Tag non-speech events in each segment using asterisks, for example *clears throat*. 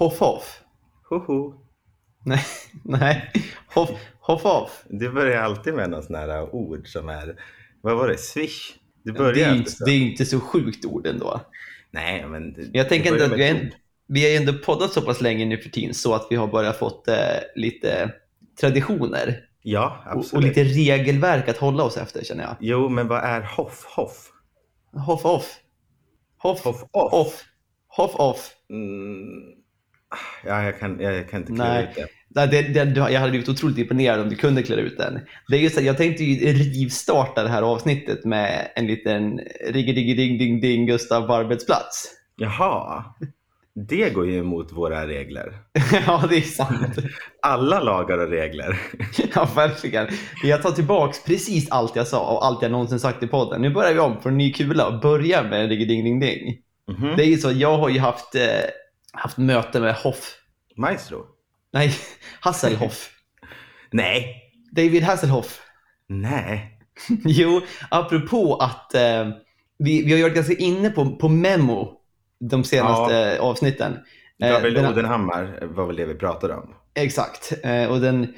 Hoff Hoff? Hoho. Nej, *laughs* nej. Hoff, hoff Off. Du börjar alltid med någon sån här ord som är, vad var det, swish? Du Det börjar är, ju alltid inte, så. det är inte så sjukt ord ändå. Nej, men... det- Jag tänker det inte att vi, är, vi har ju ändå poddat så pass länge nu för tiden så att vi har börjat fått eh, lite traditioner Ja, och, och absolut. lite regelverk att hålla oss efter känner jag. Jo, men vad är hoff, hoff? Hoff Off. Hoff Hoff, off? Off. Hoff Off. Mm. Ja, jag kan, jag, jag kan inte klura Nej. ut det. Nej, det, det, jag hade blivit otroligt imponerad om du kunde klura ut den. Det är just att jag tänkte ju rivstarta det här avsnittet med en liten rigge-digge-ding-ding-ding Gustav på arbetsplats. Jaha. Det går ju emot våra regler. *laughs* ja, det är sant. Alla lagar och regler. *laughs* Ja, verkligen. Jag tar tillbaks precis allt jag sa och allt jag någonsin sagt i podden. Nu börjar vi om från en ny kula och börjar med rigge-ding-ding-ding. Mhm. Det är ju så, jag har ju haft, eh, haft möte med Hoff, Maestro? nej, *laughs* Hasselhoff. *laughs* Nej. David Hasselhoff. Nej. *laughs* Jo, apropå att eh, vi, vi har varit ganska inne på, på Memo de senaste avsnitten. Eh, Gabriel den- Odenhammar var väl det vi pratade om. Exakt. Eh, och den,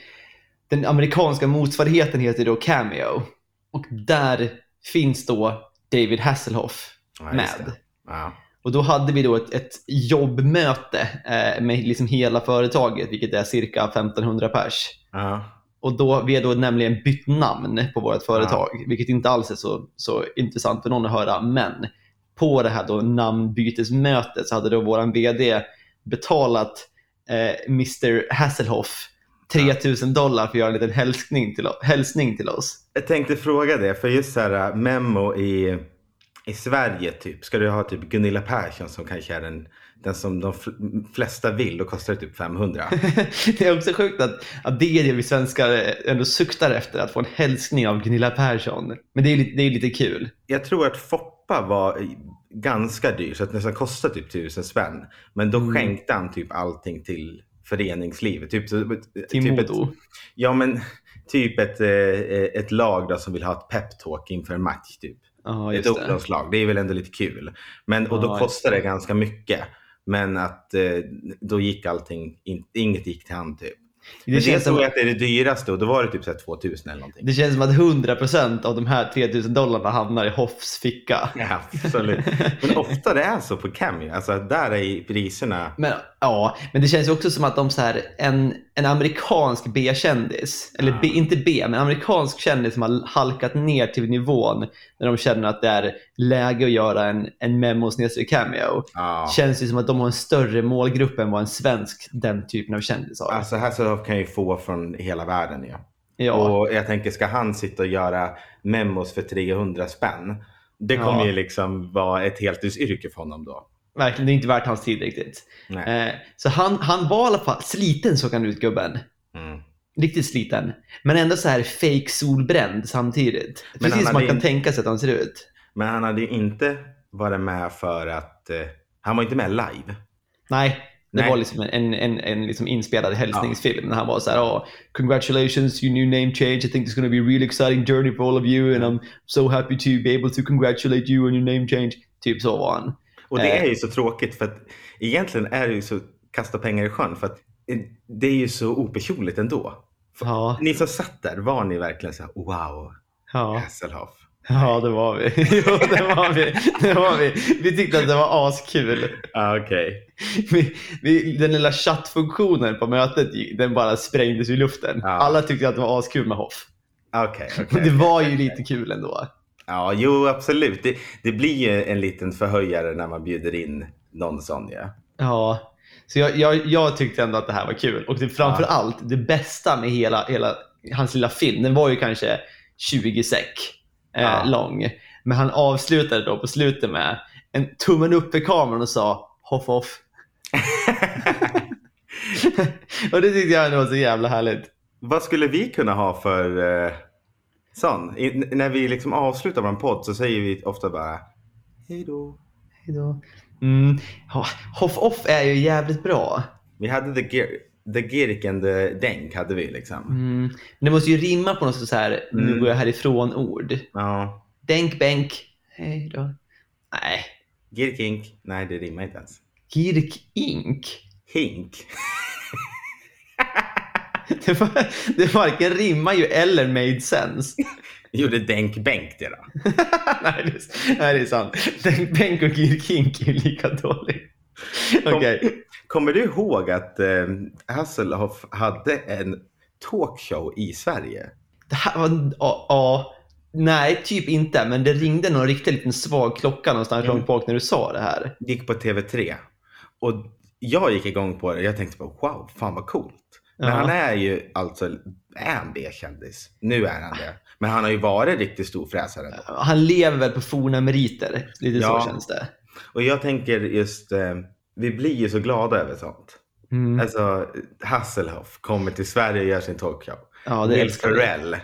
den amerikanska motsvarigheten heter då Cameo. Och där finns då David Hasselhoff Ja, med. det. Ja. Och då hade vi då ett, ett jobbmöte eh, med liksom hela företaget, vilket är cirka 1500 pers. Ja. Och då, vi har då nämligen bytt namn på vårt företag, vilket inte alls är så, så intressant för någon att höra. Men på det här då namnbytesmötet så hade då vår VD betalat eh, Mr Hasselhoff 3000 dollar för att göra en liten hälsning till, hälsning till oss. Jag tänkte fråga det, för just så här äh, Memo i, i Sverige typ, ska du ha typ Gunilla Persson som kanske är den, den som de fl- flesta vill, då kostar det typ 500. *laughs* det är också sjukt att, att det är det vi svenskar ändå suktar efter, att få en hälsning av Gunilla Persson. Men det är, det är lite kul. Jag tror att Foppa var ganska dyr, så att det nästan kostade typ tusen spänn. Men då Mm. skänkte han typ allting till föreningslivet. Typ, så- Till typ ett, Modo. Ja, men typ ett, eh, ett lag då som vill ha ett peptalk inför en match. Typ. Ja, ett just det. ungdomslag. Det är väl ändå lite kul. Men, och då Ja, kostar det det. ganska mycket. Men att eh, då gick allting, in, inget gick till hand typ. Det Men det känns, tror som, att det är det dyraste och då var det typ så här 2000 eller någonting. det känns som att 100% av de här 3000 dollarna hamnar i Hoffs ficka. *laughs* Ja, absolut. Men ofta det är så på Cameo. Alltså där är priserna... Men, ja, men det känns också som att de så här, en, en amerikansk B-kändis, eller B, inte B, men amerikansk kändis som har halkat ner till nivån när de känner att det är läge att göra en, en memo cameo. Ja. Känns ju som att de har en större målgrupp än vad en svensk den typen av kändis har. Alltså Hasselhoff kan ju få från hela världen ju. ja. Och jag tänker, ska han sitta och göra memos för 300 spänn? Det kommer Ja. ju liksom vara ett heltidsyrke för honom då. Verkligen, det är inte värt hans tid riktigt. Eh, så han, han var i alla fall sliten såg han ut gubben. Mm. Riktigt sliten. Men ändå så här fake solbränd samtidigt. Men Precis som man kan in- tänka sig att han ser ut. Men han hade ju inte varit med för att... Eh, han var inte med live. Nej, det Nej. var liksom en, en, en liksom inspelad hälsningsfilm när han var så här, oh, congratulations, your new name change. I think it's going to be a really exciting journey for all of you and I'm so happy to be able to congratulate you on your name change. Typ så var han. Och det Eh. är ju så tråkigt för att egentligen är det ju så kasta pengar i sjön för att eh, det är ju så opersonligt ändå. Ja, Ni som satt där, var ni verkligen så här, wow, ja, Hasselhoff? ja det var vi. *laughs* jo, det var vi. Det var vi. Vi tyckte att det var askul. Ah, Okej. Vi, vi, den lilla chattfunktionen på mötet, den bara sprängdes i luften. Ja. Alla tyckte att det var askul med Hoff. Och okej. det var ju lite kul ändå. Ja, jo absolut. Det, det blir ju en liten förhöjare när man bjuder in någon sån ja. Ja, så jag, jag, jag tyckte ändå att det här var kul. Och det, framför allt, det bästa med hela, hela hans lilla film, den var ju kanske 20 sek eh, Ja. lång. Men han avslutade då på slutet med en tummen upp i kameran och sa Hoff off. *laughs* *laughs* och det tyckte jag ändå var så jävla härligt. Vad skulle vi kunna ha för eh, sån? I, när vi liksom avslutar vår podd så säger vi ofta bara hej då. Hejdå. Mm. Hoff off är ju jävligt bra. Vi hade the, the Girk and the Denk hade vi liksom. Mm. Det måste ju rimma på något så här, nu Mm. går jag härifrån ord. Ja. Denk bänk. Hej då. Nej. Girkink. Nej, det rimmar inte ens. Girk Ink. hink. *laughs* *laughs* Det, var, det varken rimmar ju eller made sense. *laughs* Gjorde Denk Bengt det då? *laughs* nej, det är, nej, det är sant. Den Benk och Girkink är ju lika dålig. Okej. Kom, kommer du ihåg att eh, Hasselhoff hade en talkshow i Sverige? Det här var... Ja, ja, nej, typ inte. Men det ringde någon riktigt liten svag klocka någonstans Mm. långt bak när du sa det här. Gick på TV3. Och jag gick igång på det. Jag tänkte bara wow, fan vad coolt. Men Ja. han är ju alltså, är han B-kändis? Nu är han det. Men han har ju varit riktigt stor fräsare. Han lever väl på forna meriter. Lite Ja. så känns det. Och jag tänker just, eh, vi blir ju så glada över sånt. Mm. Alltså Hasselhoff kommer till Sverige och gör sin talkshow. Ja, det Will älskar vi. Ferrell, han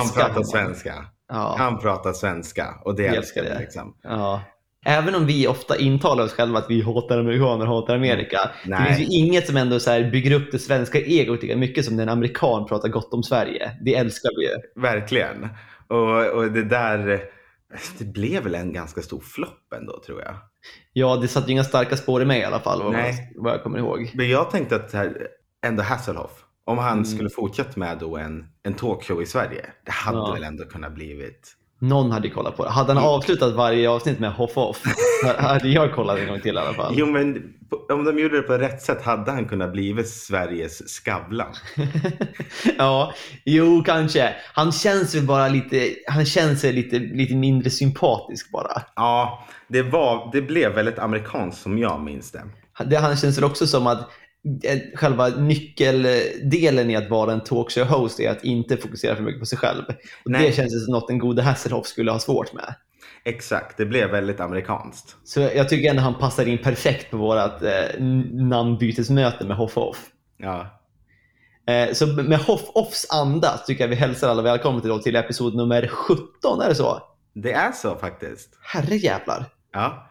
Älskar pratar svenska. Ja. Han pratar svenska och det Vi älskar älskar vi liksom. Ja. Även om vi ofta intalar oss själva att vi hatar amerikaner och hatar Amerika. Det Nej. finns ju inget som ändå så här bygger upp det svenska egot lika mycket som när en amerikan pratar gott om Sverige. Det älskar vi ju. Verkligen. Och, och det där, det blev väl en ganska stor flopp ändå tror jag. Ja, det satte ju inga starka spår i mig i alla fall, vad, Nej. vad jag kommer ihåg. Men jag tänkte att här, ändå Hasselhoff, om han Mm. skulle fortsätta med då en, en talkshow i Sverige, det hade Ja. väl ändå kunnat blivit Någon hade kollat på det. Hade han avslutat varje avsnitt med Hoff Off *laughs* hade jag kollat en gång till i alla fall. Jo men om de gjorde det på rätt sätt hade han kunnat blivit Sveriges Skavlan. *laughs* ja, jo kanske. Han känns väl bara lite, han känns väl lite, lite mindre sympatisk bara. Ja, det, var, det blev väldigt amerikanskt som jag minns det. Det, han känns väl också som att själva nyckeldelen i att vara en talkshow-host är att inte fokusera för mycket på sig själv. Och Nej. det känns som något den gode Hasselhoff skulle ha svårt med. Exakt, det blev väldigt amerikanskt. Så jag tycker ändå han passar in perfekt på vårt eh, namnbytesmöte med Hoff Off. Ja, Eh, så med Hoff Offs anda tycker jag vi hälsar alla välkomna till, då, till episod nummer 17. Är det så? det är så faktiskt. Herre jävlar. Ja,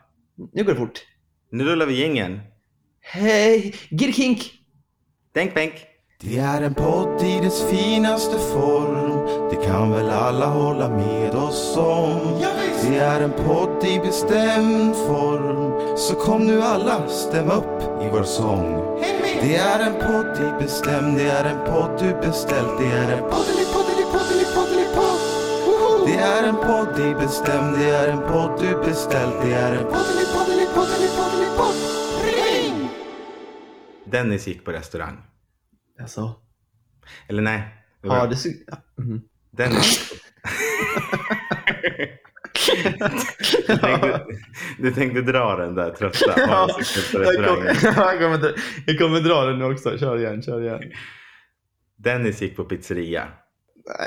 Nu går det fort. nu rullar vi gängen. Hej! Girkink! Denk Benk. Det är en podd i dess finaste form. Det kan väl alla hålla med oss om. Det är en podd i bestämd form. Så kom nu alla, stäm upp i vår sång. Det är en podd i bestämd, det är en podd du beställt. Det är en poddeli-poddeli-poddeli-poddeli-podd Det är en podd i bestämd, det är en podd du beställt. Det är en poddeli-poddeli-poddeli-poddeli-podd Dennis gick på restaurang. Alltså. Eller nej. det var- Ja, det så... mhm. Dennis. *laughs* du, tänkte, du tänkte dra den där trötta. Ja, *laughs* jag, kommer, dra- jag kommer dra den nu också. Kör igen, kör igen. Dennis gick på pizzeria.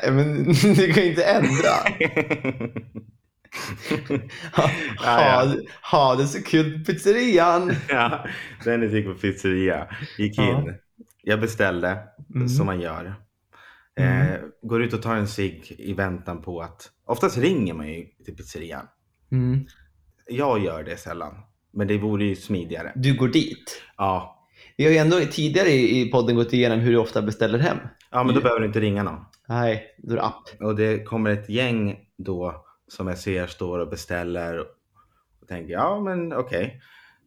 Nej, men *laughs* du kan ju inte ändra. Ha, *laughs* ha, ha det så kul på pizzerian. *laughs* ja, Dennis gick på pizzeria. Gick in. Jag beställde, Mm. som man gör. Eh, går ut och tar en cigg i väntan på att... Oftast ringer man ju till pizzerian. Mm. Jag gör det sällan. Men det vore ju smidigare. Du går dit. Ja, Vi har ju ändå tidigare i i podden gått igenom hur du ofta beställer hem. ja men då behöver du inte ringa någon. Nej, då är det app. Och det kommer ett gäng då som jag ser står och beställer. Och tänker, ja men okej.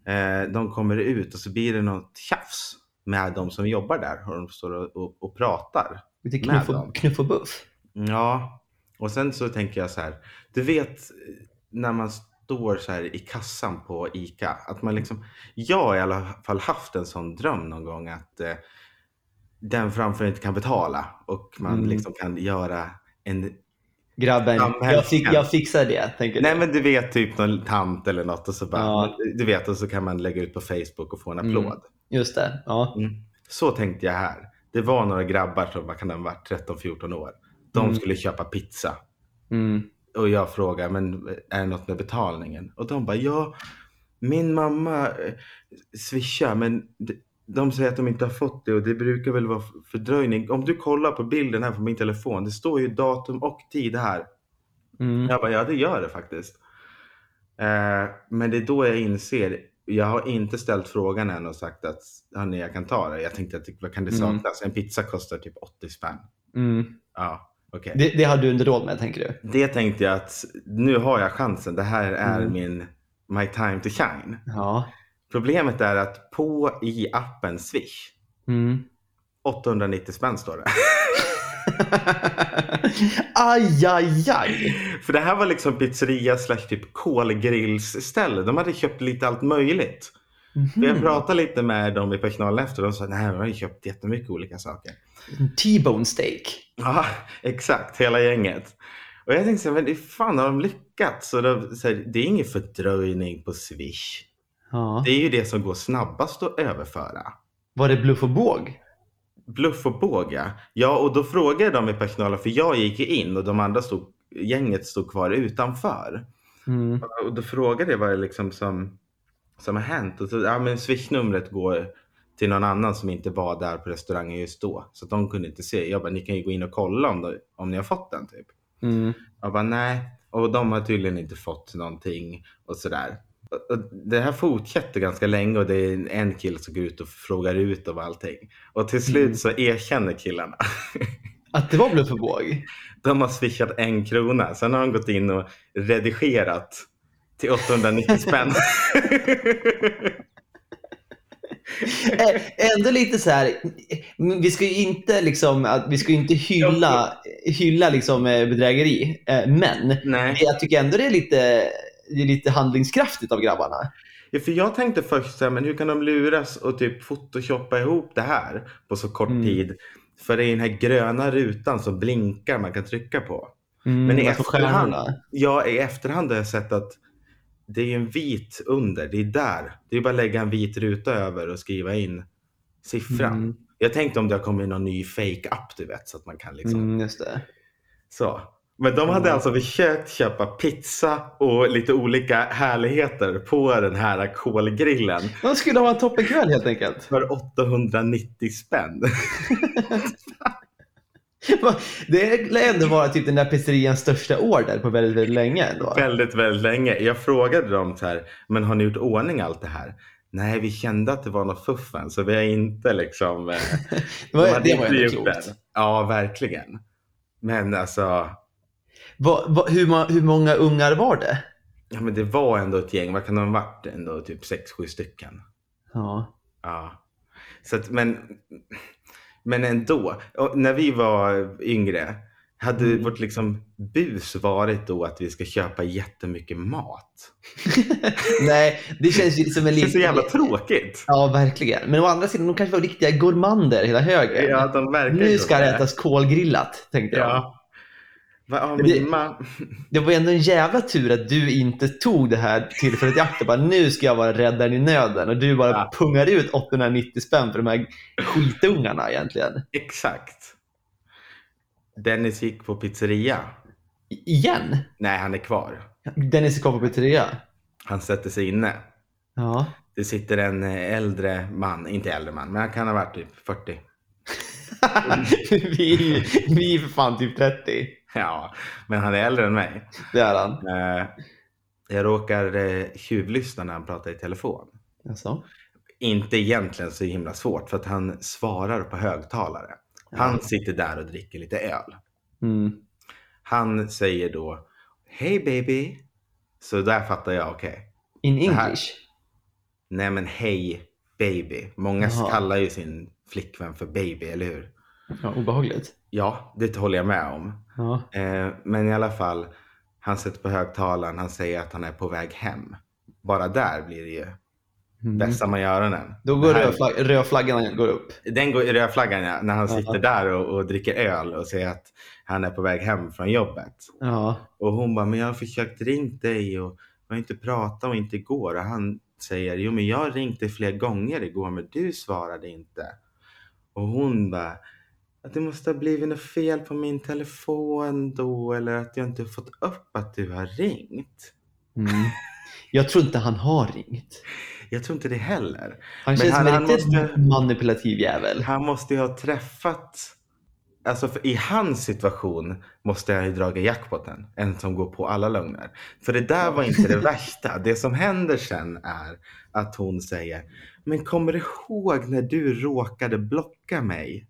Eh, de kommer ut och så blir det något tjafs med de som jobbar där. Och de står och, och, och pratar. Lite knuff och, knuff och buff. Ja, och sen så tänker jag så här. Du vet när man står så här i kassan på ICA. Att man liksom, jag har i alla fall haft en sån dröm någon gång att eh, den framför inte kan betala och man Mm. liksom kan göra en Grabben, jag, fick, jag fixar det. Tänker Nej du. men du vet typ någon tant eller något och så bara, Ja. du vet och så kan man lägga ut på Facebook och få en Mm. applåd. Just det. Ja. Mm. Så tänkte jag här. Det var några grabbar som vad kan de varit 13-14 år. De Mm. skulle köpa pizza. Mm. Och jag frågar, men är det något med betalningen? Och de bara, ja, min mamma eh, swishar, men de, säger att de inte har fått det och det brukar väl vara fördröjning. Om du kollar på bilden här på min telefon, det står ju datum och tid här. Mm. Jag bara, ja det gör det faktiskt. Eh, men det är då jag inser, jag har inte ställt frågan än och sagt att hörni, jag kan ta det. Jag tänkte att vad kan det Mm. saknas? En pizza kostar typ 80 spänn. Mm. Ja, okej. Det, det har du inte råd med, tänker du? Det tänkte jag att nu har jag chansen. Det här är Mm. min my time to shine. Ja. Problemet är att på i appen Swish, Mm. 890 spänn står det. *laughs* aj, aj, aj. För det här var liksom pizzeria slash typ kolgrillsställe. De hade köpt lite allt möjligt. För Mhm. Jag pratade lite med dem i personalen efter och de sa nej, de har ju köpt jättemycket olika saker. T-bone steak. Ja, exakt. Hela gänget. Och jag tänkte så men fan har de lyckats? Och de, så här, det är ingen fördröjning på Swish. Ja. Det är ju det som går snabbast att överföra. Var det bluff och båg? Bluff och båg ja. Ja, och då frågade de i personalen, för jag gick ju in och de andra stod, gänget stod kvar utanför. Mm. Och då frågade jag vad det liksom som, som har hänt. Och så, ja men swishnumret går till någon annan som inte var där på restaurangen just då. Så de kunde inte se. Jag bara, ni kan ju gå in och kolla om, det, om ni har fått den typ. Mm. Jag bara, nej. Och de har tydligen inte fått någonting och sådär. Det här fortsätter ganska länge och det är en kille som går ut och frågar ut om allting. Och till slut Mm. så erkänner killarna. *laughs* Att det var bluff och båg? De har swishat en krona. Sen har de gått in och redigerat till 890 spänn. *laughs* Ändå lite så här, vi ska ju inte, liksom, vi ska inte hylla, hylla liksom, eh, bedrägeri, eh, men Nej. jag tycker ändå det är lite, det är lite handlingskraftigt av grabbarna. Ja, för jag tänkte först så här, men hur kan de luras och typ photoshoppa ihop det här på så kort Mm. tid? För det är den här gröna rutan som blinkar man kan trycka på. Mm, Men i efterhand, ja, i efterhand har jag sett att det är en vit under. Det är där. Det är bara att lägga en vit ruta över och skriva in siffran. Mm. Jag tänkte om det har kommit någon ny fake-app du vet så att man kan liksom Mm, just det. så. Men de hade Mm. alltså försökt köpa pizza och lite olika härligheter på den här kolgrillen De skulle ha en toppenkväll helt enkelt. för 890 spänn. *laughs* Det lär ändå vara typ den där pizzerians största order på väldigt, väldigt länge. Ändå. väldigt, väldigt länge. Jag frågade dem så här, men har ni gjort ordning allt det här? Nej, vi kände att det var något fuffen så vi har inte liksom... eh, *laughs* Det var, de det var ändå klokt. det. Ja, verkligen. Men alltså, Vad- vad- hur, hur många ungar var det? ja, men det var ändå ett gäng. Vad kan de ha varit? Ändå typ 6-7 stycken. Ja. Ja. Så att, men, men ändå, och när vi var yngre hade Mm. vårt liksom bus varit då att vi ska köpa jättemycket mat. *laughs* Nej, det känns ju som en Det är liten... så jävla tråkigt. Ja, verkligen. Men å andra sidan, de kanske var riktiga gourmander hela högen. Ja, de verkar nu ska det ätas kolgrillat, tänkte jag. Ja. Ja, det- Det var ändå en jävla tur att du inte tog det här tillfället i akt och bara nu ska jag vara räddaren i nöden och du bara Ja. pungar ut 890 spänn för de här skitungarna egentligen. Exakt. Dennis gick på pizzeria. I- Igen? Nej, han är kvar. Dennis är kvar på pizzeria. Han sätter sig inne. Ja. Det sitter en eh, äldre man, inte äldre man, men han kan ha varit typ 40. *laughs* vi, vi är för fan typ 30. *laughs* Ja, men han är äldre än mig. Det är han. Eh, Jag råkar eh, tjuvlyssna när han pratar i telefon. Alltså. Inte egentligen så himla svårt för att han svarar på högtalare. Han sitter där och dricker lite öl. Mm. Han säger då Hej baby. Så där fattar jag, okej. In Det här- English? Nej men hej baby. Många Jaha. kallar ju sin flickvän för baby, eller hur? Ja, obehagligt. Ja, det håller jag med om. Ja. Eh, men i alla fall, han sätter på högtalaren, han säger att han är på väg hem. Bara där blir det ju Mm. bästa man gör den. Då går rödflaggan går upp. Den går rödflaggan ja, när han sitter där och, och dricker öl och säger att han är på väg hem från jobbet. Ja. Och hon bara, men jag har försökt ringa dig och vi har inte pratat och inte igår. Och han säger, jo men jag ringt dig flera gånger igår men du svarade inte. Och hon bara, att det måste ha blivit något fel på min telefon då eller att jag inte fått upp att du har ringt. Mm. Jag tror inte han har ringt. Jag tror inte det heller. Han känns som en måste- manipulativ jävel. Han måste ju ha träffat, alltså i hans situation måste jag ju dragit jackpoten. En som går på alla lögner. För det där var inte det *laughs* värsta. Det som händer sen är att hon säger, men kommer du ihåg när du råkade blocka mig?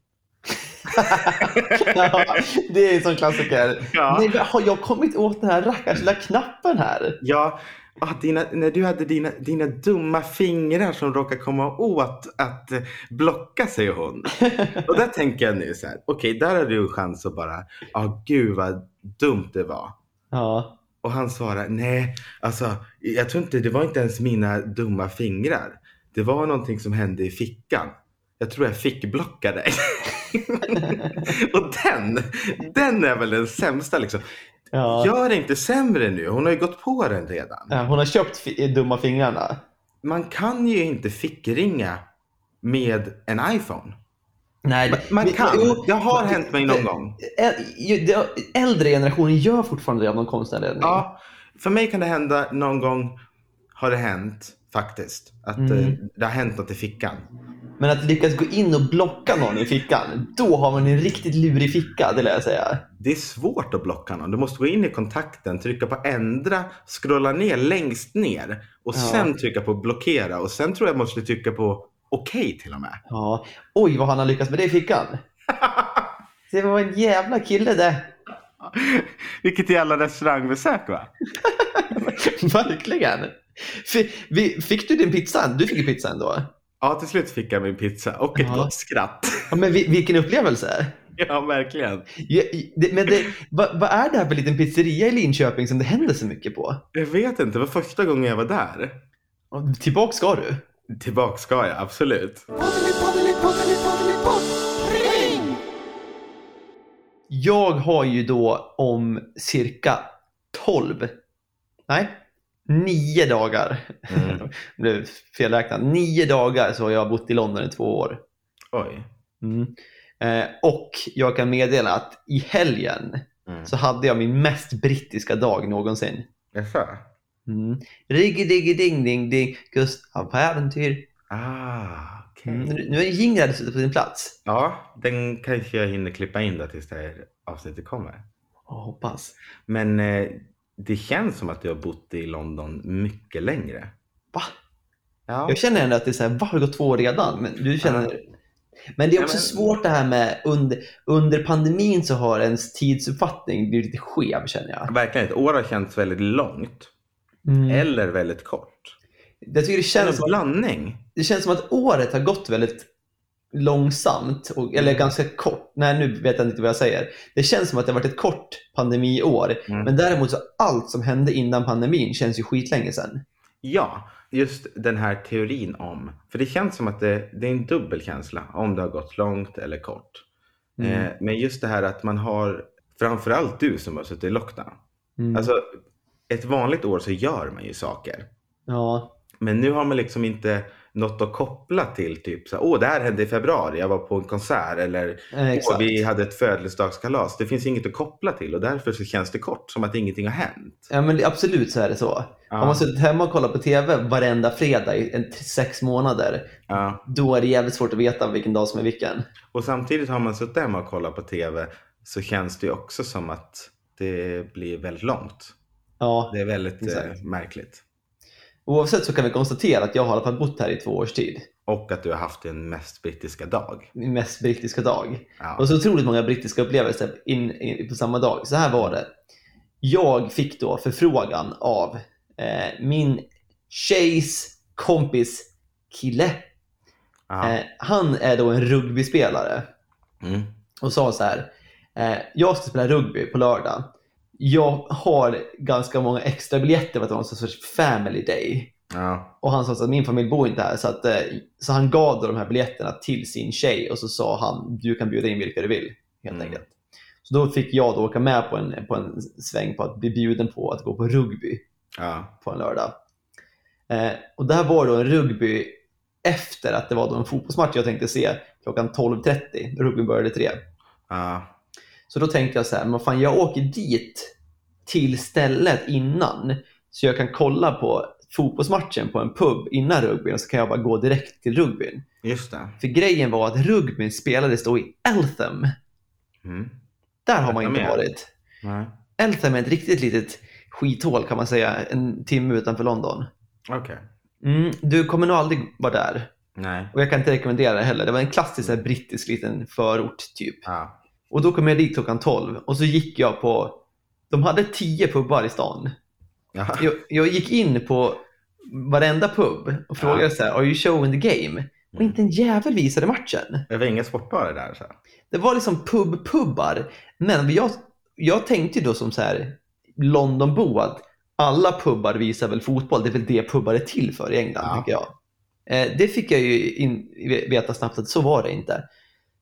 Ja, det är en sån klassiker. Ja. Nej, har jag kommit åt den här rackars lilla knappen här? Ja, Ah, dina, när du hade dina, dina dumma fingrar som råkar komma åt att eh, blocka, säger hon. *laughs* Och där tänker jag nu så här, okej, där har du chans att bara, ja ah, gud vad dumt det var. Ja. Och han svarar, nej, alltså jag tror inte, det var inte ens mina dumma fingrar. Det var någonting som hände i fickan. Jag tror jag fick blocka dig. *laughs* *laughs* och den, den är väl den sämsta liksom. Ja. Gör det inte sämre nu, hon har ju gått på den redan. Ja, Hon har köpt dumma fingrarna. Man kan ju inte fickringa med en iPhone. Nej, Man- Man kan. jo, Det har hänt mig någon gång. Äldre generationer gör fortfarande det av någon konstig anledning. Ja, för mig kan det hända någon gång har det hänt faktiskt. Att Mm. eh, det har hänt något i fickan. Men att lyckas gå in och blocka någon i fickan, då har man en riktigt lurig ficka, det lär jag säga. Det är svårt att blocka någon. Du måste gå in i kontakten, trycka på ändra, scrolla ner längst ner och Ja. sen trycka på blockera och sen tror jag måste trycka på okej till och med. Ja. Oj, vad han har lyckats med det i fickan. *laughs* Det var en jävla kille det. Vilket jävla restaurangbesök va? *laughs* Verkligen. Fick du din pizza? Du fick ju pizza ändå. Ja, till slut fick jag min pizza och ett Ja. gott skratt. Ja, men vi- vilken upplevelse. *laughs* Ja, verkligen. Ja, det- Men det, vad, vad är det här för liten pizzeria i Linköping som det händer så mycket på? Jag vet inte, det var första gången jag var där. Och Tillbaka ska du. Tillbaka ska jag, absolut. Jag har ju då om cirka 12, nej, 9 dagar, Mm. *laughs* blev felräknat, 9 dagar så har jag bott i London i två år. Oj. Mm. Eh, och jag kan meddela att i helgen Mm. så hade jag min mest brittiska dag någonsin. Jaså? Mm. Riggy diggy ding ding ding, Gustav på äventyr. Ah. Mm. Nu är jingeln på sin plats. Ja, den kanske jag hinner klippa in då tills det här avsnittet kommer. Jag hoppas. Men eh, det känns som att du har bott i London mycket längre. Va? Ja. Jag känner ändå att det är så här, va, har det gått två år redan? Men du känner... Men det är också Ja, men- svårt det här med under, under pandemin så har ens tidsuppfattning blivit lite skev känner jag. Verkligen, ett år har känts väldigt långt. Mm. Eller väldigt kort. Jag tycker det känns, en blandning. det känns som att året har gått väldigt långsamt, och, eller ganska kort. Nej, nu vet jag inte vad jag säger. Det känns som att det har varit ett kort pandemiår, Mm. men däremot så allt som hände innan pandemin känns ju skitlänge sedan. Ja, just den här teorin om. För det känns som att det, det är en dubbel känsla. Om det har gått långt eller kort. Mm. Eh, men just det här att man har, framförallt du som har suttit i lockdown. Mm. Alltså, ett vanligt år så gör man ju saker. ja. Men nu har man liksom inte något att koppla till. Typ så åh det här hände i februari, jag var på en konsert. Eller Eh, åh, vi hade ett födelsedagskalas. Det finns inget att koppla till och därför så känns det kort, som att ingenting har hänt. Ja, men absolut så är det så. Ja. Har man suttit hemma och kollat på TV varenda fredag i sex månader, Ja. då är det jävligt svårt att veta vilken dag som är vilken. Och samtidigt har man suttit hemma och kollat på TV så känns det också som att det blir väldigt långt. Ja, Det är väldigt eh, märkligt. Oavsett så kan vi konstatera att jag har i alla fall bott här i två års tid. Och att du har haft din mest brittiska dag. Min mest brittiska dag. Ja. Och så otroligt många brittiska upplevelser in, in, på samma dag. Så här var det. Jag fick då förfrågan av eh, min tjejs kompis kille. Eh, han är då en rugbyspelare. Mm. och sa så här. Eh, jag ska spela rugby på lördag. Jag har ganska många extra biljetter för att det var en sorts family day. Ja. Och han sa att min familj bor inte här. Så, att, eh, så han gav då de här biljetterna till sin tjej och så sa han du kan bjuda in vilka du vill. Helt Mm. enkelt. Så då fick jag då åka med på en, på en sväng på att bli bjuden på att gå på rugby Ja. på en lördag. Eh, och det här var då en rugby efter att det var då en fotbollsmatch jag tänkte se klockan 12.30. Rugbyn började tre. Ja. Så då tänkte jag så här, men fan jag åker dit till stället innan så jag kan kolla på fotbollsmatchen på en pub innan rugbyn och så kan jag bara gå direkt till rugbyn. Just det. För grejen var att rugbyn spelades då i Eltham. Mm. Där har man inte mer. varit. Nej. Eltham är ett riktigt litet skithål kan man säga, en timme utanför London. Okej. Mm, du kommer nog aldrig vara där. Nej. Och jag kan inte rekommendera det heller. Det var en klassisk här, brittisk liten förort typ. Ja. Och då kom jag dit klockan 12 och så gick jag på, de hade 10 pubbar i stan. Jag, jag gick in på varenda pub och frågade Ja. så här, are you showing the game? Och inte en jävel visade matchen. Det var inga sportbarer där. Så. Det var liksom pub-pubbar. Men jag, jag tänkte ju då som så här Londonbo att alla pubbar visar väl fotboll. Det är väl det pubbar är till för i England, Ja. tycker jag. Eh, det fick jag ju in, veta snabbt att så var det inte.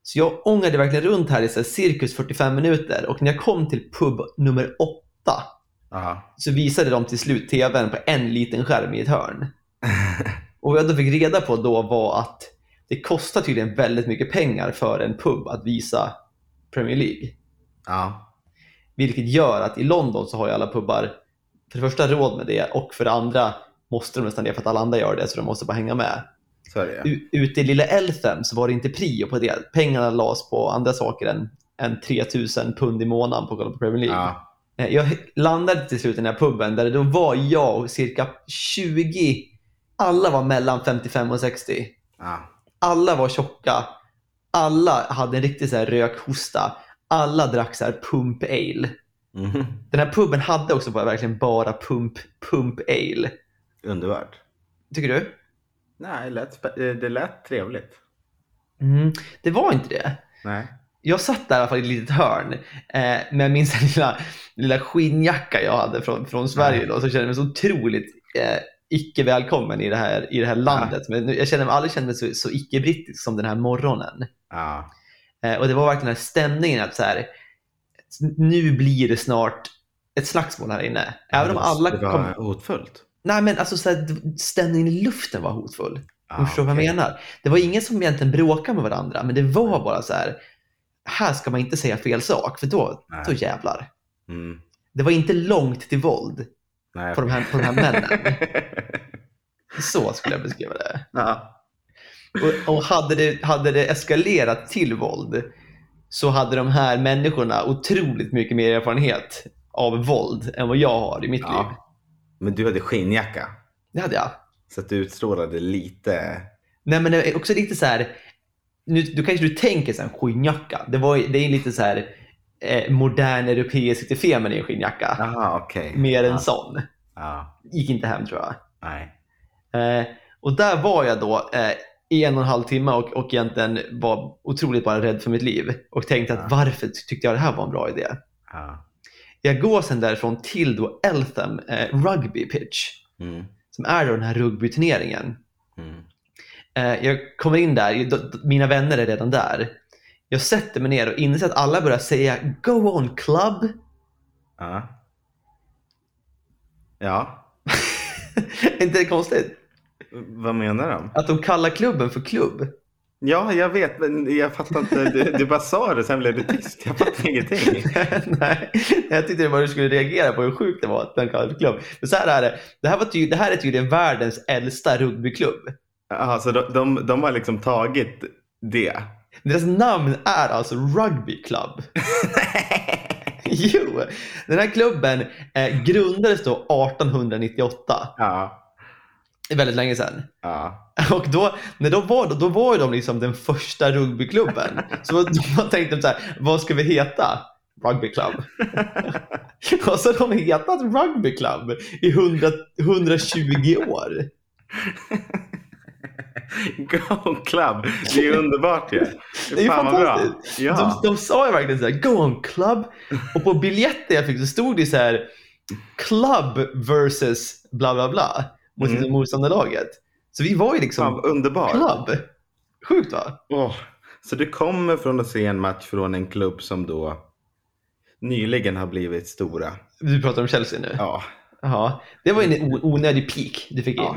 Så jag ångade verkligen runt här i så här cirkus 45 minuter och när jag kom till pub nummer åtta Ja. så visade de till slut tvn på en liten skärm i ett hörn. *laughs* Och vad jag då fick reda på då var att det kostar tydligen väldigt mycket pengar för en pub att visa Premier League. ja. Vilket gör att i London så har ju alla pubbar för det första råd med det och för det andra måste de nästan det för att alla andra gör det så de måste bara hänga med. Så ute i lilla Eltham så var det inte prio på det. Pengarna lades på andra saker än, än 3000 pund i månaden på att kolla på Premier League. ja. Eh, Jag landade till slut i den här puben där det då var jag och cirka 20, alla var mellan 55 och 60. ja. Alla var tjocka, alla hade en riktig så här rökhosta, alla drack så här pump ale. Mhm. Den här puben hade också bara, verkligen bara pump, pump ale. Underbart. Tycker du? Nej, det lät, eh, det lät trevligt. Mm, det var inte det. Nej. Jag satt där i alla fall i ett litet hörn eh, med min lilla, lilla skinnjacka jag hade från, från Sverige. Då, så kände jag mig så otroligt eh, icke välkommen i det här, i det här landet. Men nu- jag kände mig aldrig känt mig så, så icke-brittisk som den här morgonen. Ja. Eh, och det var verkligen den här stämningen att så här, nu blir det snart ett slagsmål här inne. Även om alla Det var kom... hotfullt. Nej men alltså så här, stämningen i luften var hotfull. Ja, du förstår vad okej. jag menar? Det var ingen som egentligen bråkade med varandra, men det var bara så här, här ska man inte säga fel sak, för då, Nej. då jävlar. Mm. Det var inte långt till våld Nej. på de här, på de här männen. Så skulle jag beskriva det. *laughs* ja. Och, och hade, det, hade det eskalerat till våld så hade de här människorna otroligt mycket mer erfarenhet av våld än vad jag har i mitt liv. Men du hade skinnjacka. Det hade jag. Så att du utstrålade lite... Nej, men det är också lite så här. Nu, du kanske du tänker så här, skinnjacka. Det, var, det är lite så här eh, modern europeisk lite feminin skinnjacka. Jaha, okej. Mer ja. sån. Ja. Gick inte hem tror jag. Nej. Eh, och där var jag då eh, i en och en halv timme och, och egentligen var otroligt bara rädd för mitt liv. Och tänkte Ja. att varför tyckte jag det här var en bra idé? Ja. Jag går sen därifrån till då Eltham eh, Rugby Pitch. Mm. Som är då den här rugbyturneringen. Mm. Eh, jag kommer in där, mina vänner är redan där. Jag sätter mig ner och inser att alla börjar säga “Go on club”. Ja. Ja. är *laughs* inte det konstigt? Vad menar de? Att de kallar klubben för klubb. Ja, jag vet, men jag fattar inte. Du, du bara sa det, sen blev det tyst. Jag fattar ingenting. *laughs* Nej, jag tyckte det var du skulle reagera på hur sjukt det var att den klubb. Men så här är det. Det här, var ty- det här är tydligen världens äldsta rugbyklubb. Jaha, så de, de, de har liksom tagit det? Deras namn är alltså Rugby Club. *laughs* jo, den här klubben eh, grundades då 1898. Ja. Väldigt länge sedan. Ja. *laughs* Och då, när de var, då, var de liksom den första rugbyklubben. *laughs* Så då tänkte de så här, vad ska vi heta? Rugby Club. *laughs* och så har de hetat Rugby Club i 100, 120 år. Go Club, det är underbart ju. Det är bra. fantastiskt. Ja. De, de sa ju verkligen så här, Go on Club. Och på biljetten jag fick så stod det så här, Club versus bla bla bla mot Mm. mm. motståndarlaget. Så vi var ju liksom Fan, vad underbart. Club. Sjukt va? Åh, Så du kommer från att se en match från en klubb som då nyligen har blivit stora. Du pratar om Chelsea nu? Ja, Jaha. Det var en onödig peak du fick Ja.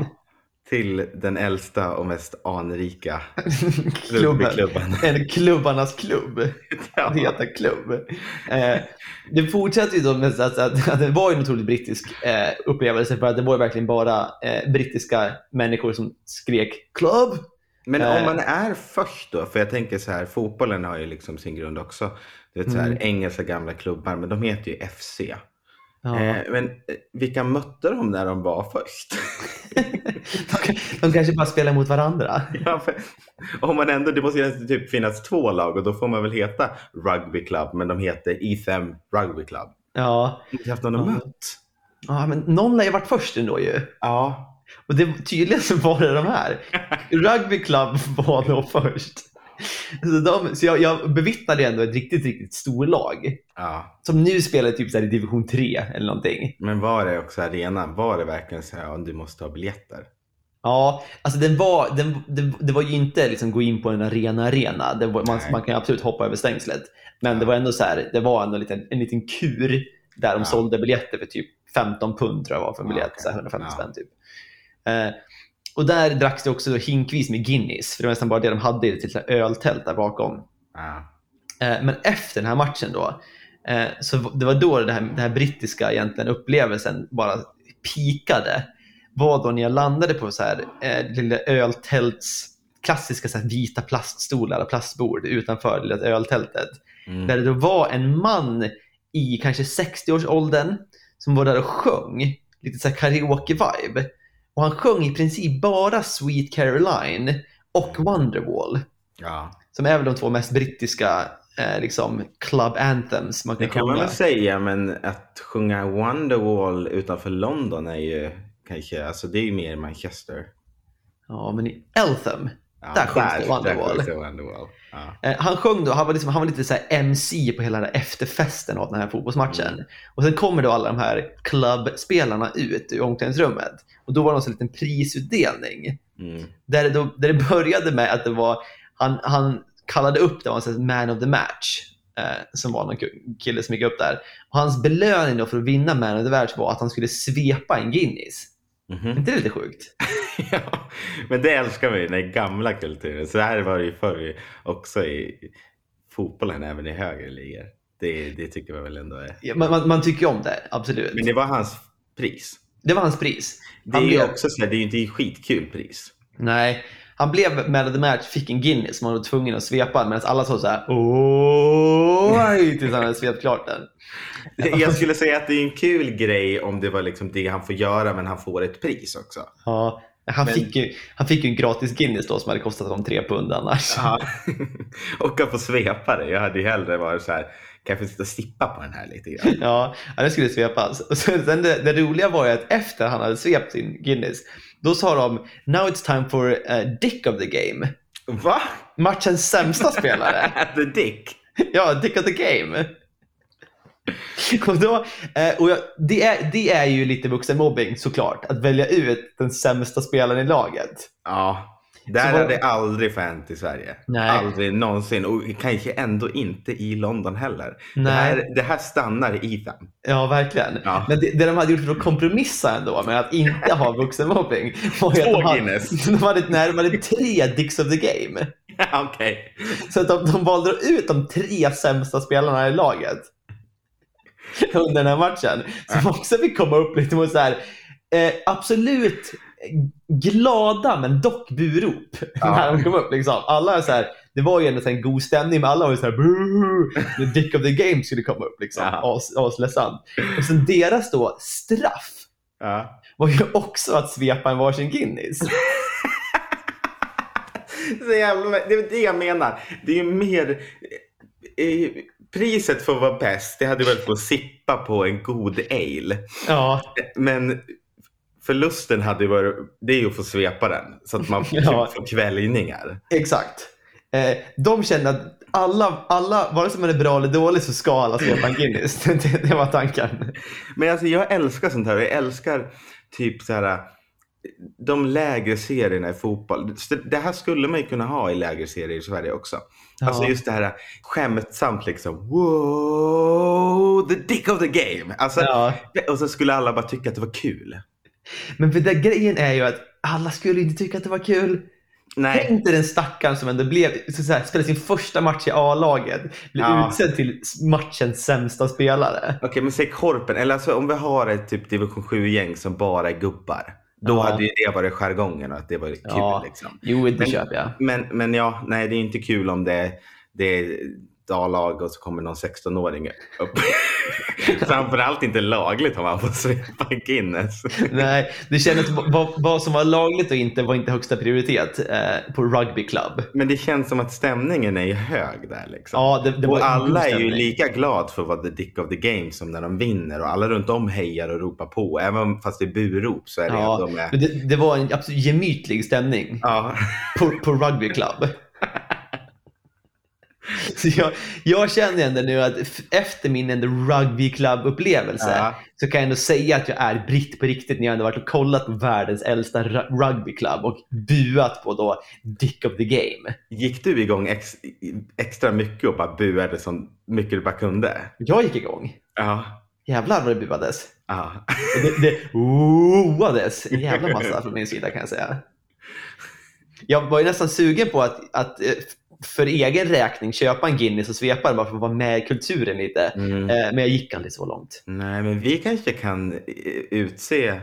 Till den äldsta och mest anrika *laughs* Klubben. rugbyklubben. En klubbarnas klubb. Ja. Det heter klubb. Eh, det fortsatte ju då med att, att, att det var en otroligt brittisk eh, upplevelse för att det var verkligen bara eh, brittiska människor som skrek klubb. Men om Eh. man är först då, för jag tänker så här, fotbollen har ju liksom sin grund också. Du vet så här, Mm. engelska gamla klubbar, men de heter ju FC. Ja. Eh, men eh, vilka mötte de när de var först? *laughs* de, kanske bara spelar mot varandra. *laughs* ja, om man ändå, det måste typ finnas två lag och då får man väl heta Rugby Club, men de heter Etham Rugby Club. Ja, har inte haft någon Ja. mött. Ja, men någon lär ju varit först ändå ju. Ja. Och det, tydligen så var det de här. *laughs* Rugby Club var då först. Så, de, så jag, jag bevittnade ändå ett riktigt, riktigt storlag. ja. Som nu spelar typ så här i division 3 eller någonting. Men var det också arenan? Var det verkligen så här du måste ha biljetter? Ja, alltså den var, den, det, det var ju inte liksom gå in på en arena arena. Det var, man, man kan absolut hoppa över stängslet. Men Ja. det var ändå så här, det var ändå en liten, en liten kur där de Ja. sålde biljetter för typ 15 pund tror jag var för en Ja, biljett. Så här 150 Ja. spänn typ. Eh, och där dracks det också hinkvis med Guinness. För det var nästan bara det de hade i ett öltält där bakom. Ja. Eh, Men efter den här matchen då, eh, så det var då det här, den här brittiska egentligen upplevelsen bara pikade. Var då när jag landade på så här, eh, lilla öltälts, klassiska så vita plaststolar och plastbord utanför det lilla öltältet. Mm. Där det då var en man i kanske 60-årsåldern som var där och sjöng, lite så här karaoke-vibe. Och han sjöng i princip bara Sweet Caroline och Wonderwall ja. som är väl de två mest brittiska eh, liksom, club anthems man Det kan, kan man sjunga. väl säga, men att sjunga Wonderwall utanför London är ju kanske, alltså det är ju mer Manchester. Ja, men i Eltham, Ja, Där sjungs det Wonderwall. Wonderwall. Ja. eh, han sjöng då, han var, liksom, han var lite så här MC på hela den här efterfesten av den här fotbollsmatchen. Mm. Och sen kommer då alla de här klubbspelarna ut ur omklädningsrummet. Och då var det en liten prisutdelning. Mm. Där det, då, där det började med att det var, han, han kallade upp det, var en man of the match. Eh, som var någon kille som gick upp där. Och hans belöning då för att vinna man of the match var att han skulle svepa en Guinness. Mhm. Är inte det lite sjukt? *laughs* ja, men det älskar vi, den gamla kulturen. Så här var det ju förr också i fotbollen, även i högre ligor. Det, det tycker vi väl ändå är. Ja, man, man, man tycker ju om det, absolut. Men det var hans pris. Det var hans pris. Det är Han ju blev- också så här, det är ju inte skitkul pris. Nej, han blev man of the match, fick en Guinness som han var tvungen att svepa medan alla sa så här oj *laughs* tills han hade svept klart den. Jag skulle säga att det är en kul grej om det var liksom det han får göra, men han får ett pris också. Ja, han, Men- fick ju, han fick ju en gratis Guinness då som hade kostat honom tre pund annars. Ja. *laughs* och att få svepa det. Jag hade ju hellre varit så här, kan jag få sitta och sippa på den här lite grann? Ja, det skulle svepas. Sen det, det roliga var ju att efter han hade svept sin Guinness, då sa de “Now it's time for uh, Dick of the game”. Va? Matchens sämsta spelare. *laughs* The Dick? Ja, Dick of the game. Och, då, eh, och jag, det, är, det är ju lite vuxenmobbing såklart, att välja ut den sämsta spelaren i laget. Ja. Det här Så vad- hade aldrig hänt i Sverige. Nej. Aldrig någonsin. Och kanske ändå inte i London heller. Det Nej. här, det här stannar i Ethan. Ja, verkligen. Ja. Men det, det de hade gjort för att kompromissa ändå med att inte ha *laughs* vuxenmobbing var att de hade, *laughs* de hade, nej, de hade tre Dicks of the game. *laughs* Okej. Så att de, de valde ut de tre sämsta spelarna i laget under den här matchen. Som också fick komma upp lite mot så här, eh, absolut glada men dock burop Ja. när de kom upp. Liksom. Alla är så här, det var ju en god stämning men alla var ju så här "Boo!" när Dick of the Game skulle komma upp. Liksom. Ja. As, asledsamt. Och sen deras då straff Ja. var ju också att svepa en varsin Guinness. *laughs* Så jävla, det är det jag menar. Det är ju mer... eh, Priset för att vara bäst, det hade varit att sippa på en god ale. Ja, Men förlusten hade ju varit, det är ju att få svepa den. Så att man *laughs* Ja. får kvällningar. Exakt. Eh, de kände att alla, alla, vare sig man är bra eller dålig så ska alla svepa en Guinness. *laughs* det, det var tanken. Men alltså jag älskar sånt här. Jag älskar typ så här de lägre serierna i fotboll. Det här skulle man ju kunna ha i lägre serier i Sverige också. Ja. Alltså just det här skämtsamt liksom. Wow, the dick of the game. Alltså, Ja. Och så skulle alla bara tycka att det var kul. Men för det, grejen är ju att alla skulle inte tycka att det var kul. Nej, Tänk dig den stackaren som ändå blev, så här, spelade sin första match i A-laget. Blev Ja. utsedd till matchens sämsta spelare. okej men säg Korpen. Eller alltså om vi har ett typ division 7-gäng som bara är gubbar. Då Ja. hade ju det varit jargongen och att det var kul Ja. liksom. Jo, det Men- köper jag. Men, men ja, nej det är inte kul om det, det är A-lag och så kommer någon 16-åring upp. *laughs* Framförallt inte lagligt om man får svepa Guinness. *laughs* Nej, det kändes vad, vad som var lagligt och inte var inte högsta prioritet eh, på rugby club. Men det känns som att stämningen är hög där. Liksom. Ja, det, det och alla är ju lika glad för att vara the dick of the game som när de vinner och alla runt om hejar och ropar på. Även fast det är burop så är det Ja, ändå med. men det, det var en absolut gemytlig stämning Ja. på, på rugby club. *laughs* Så jag, jag känner ändå nu att efter min ändå rugby club-upplevelse Ja. så kan jag ändå säga att jag är britt på riktigt när jag ändå varit och kollat på världens äldsta ru- rugby club och buat på då Dick of the Game. Gick du igång ex, extra mycket och bara buade så mycket du bara kunde? Jag gick igång. Ja. Jävlar vad det buades. ja. Och Det, det oades en jävla massa från min sida kan jag säga. Jag var ju nästan sugen på att, att eh, för egen räkning köpa en Guinness och svepa den bara för att vara med i kulturen lite. Mm. Eh, Men jag gick aldrig så långt. Nej, men vi kanske kan eh, utse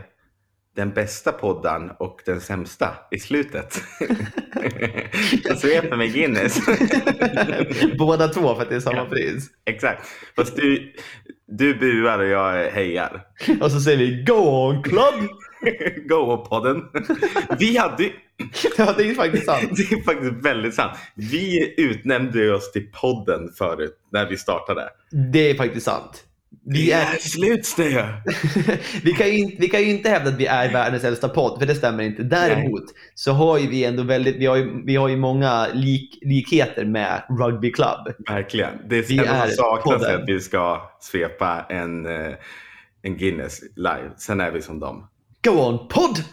den bästa podden och den sämsta i slutet. *laughs* Jag sveper med Guinness. *laughs* Båda två för att det är samma pris. Exakt. Fast du, du buar och jag hejar. Och så säger vi Go on club! *laughs* Go-podden. Vi hade... *laughs* Ja, det är faktiskt sant. *laughs* Det är faktiskt väldigt sant. Vi utnämnde oss till podden förut när vi startade. Det är faktiskt sant. Vi, är, slutsteg. vi, kan ju inte, vi kan ju inte hävda att vi är världens äldsta podd, för det stämmer inte. Däremot så har ju vi ändå väldigt, vi har ju, vi har ju många lik, likheter med Rugby Club. Verkligen. Det Vi enda är saknas är podden. att vi ska svepa en, eh, en Guinness live. Sen är vi som dem. Go on podd!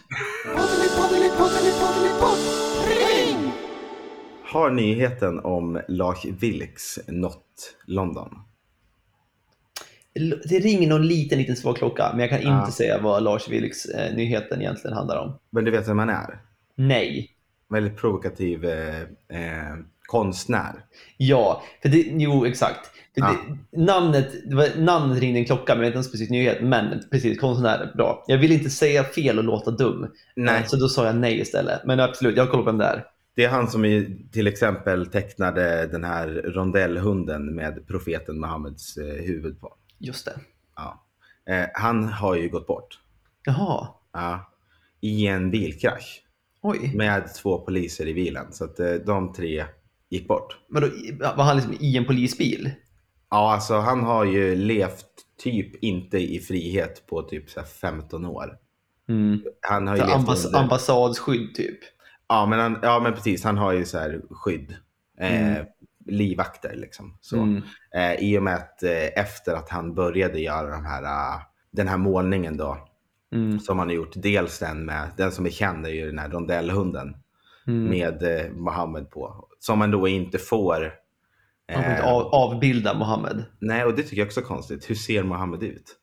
Har nyheten om Lars Vilks nått London? Det ringer någon liten, liten svag klocka, men jag kan inte säga vad Lars Vilks eh, nyheten egentligen handlar om. Men du vet vem han är? Nej. Väldigt provokativ eh, eh, konstnär. Ja, för det, jo exakt. För Ja. det, namnet, det var, namnet ringde en klocka, men jag vet inte en specifik nyhet. Men precis, konstnär, bra. Jag vill inte säga fel och låta dum. Nej. Så då sa jag nej istället. Men absolut, jag har koll på vem det är. Det är han som i, till exempel tecknade den här rondellhunden med profeten Muhammeds eh, huvud på. Just det. Ja. Eh, han har ju gått bort Jaha. ja, i en bilkrasch Oj. med två poliser i bilen. Så att eh, de tre gick bort. Men då, var han liksom i en polisbil? Ja, alltså han har ju levt typ inte i frihet på typ så här 15 år. Mm. Han har ju Så ambass- under... ambassadsskydd typ. Ja men, han, ja, men precis. Han har ju så här skydd. Eh, Mm. Livvakter liksom. Så. Mm. Eh, I och med att eh, efter att han började göra de här, ah, den här målningen då. Mm. Som han har gjort. Dels den med, den som är känd är ju den här rondellhunden. Mm. Med eh, Mohammed på. Som man då inte får. Han får inte eh, av, avbilda Mohammed. Nej och det tycker jag också är konstigt. Hur ser Mohammed ut?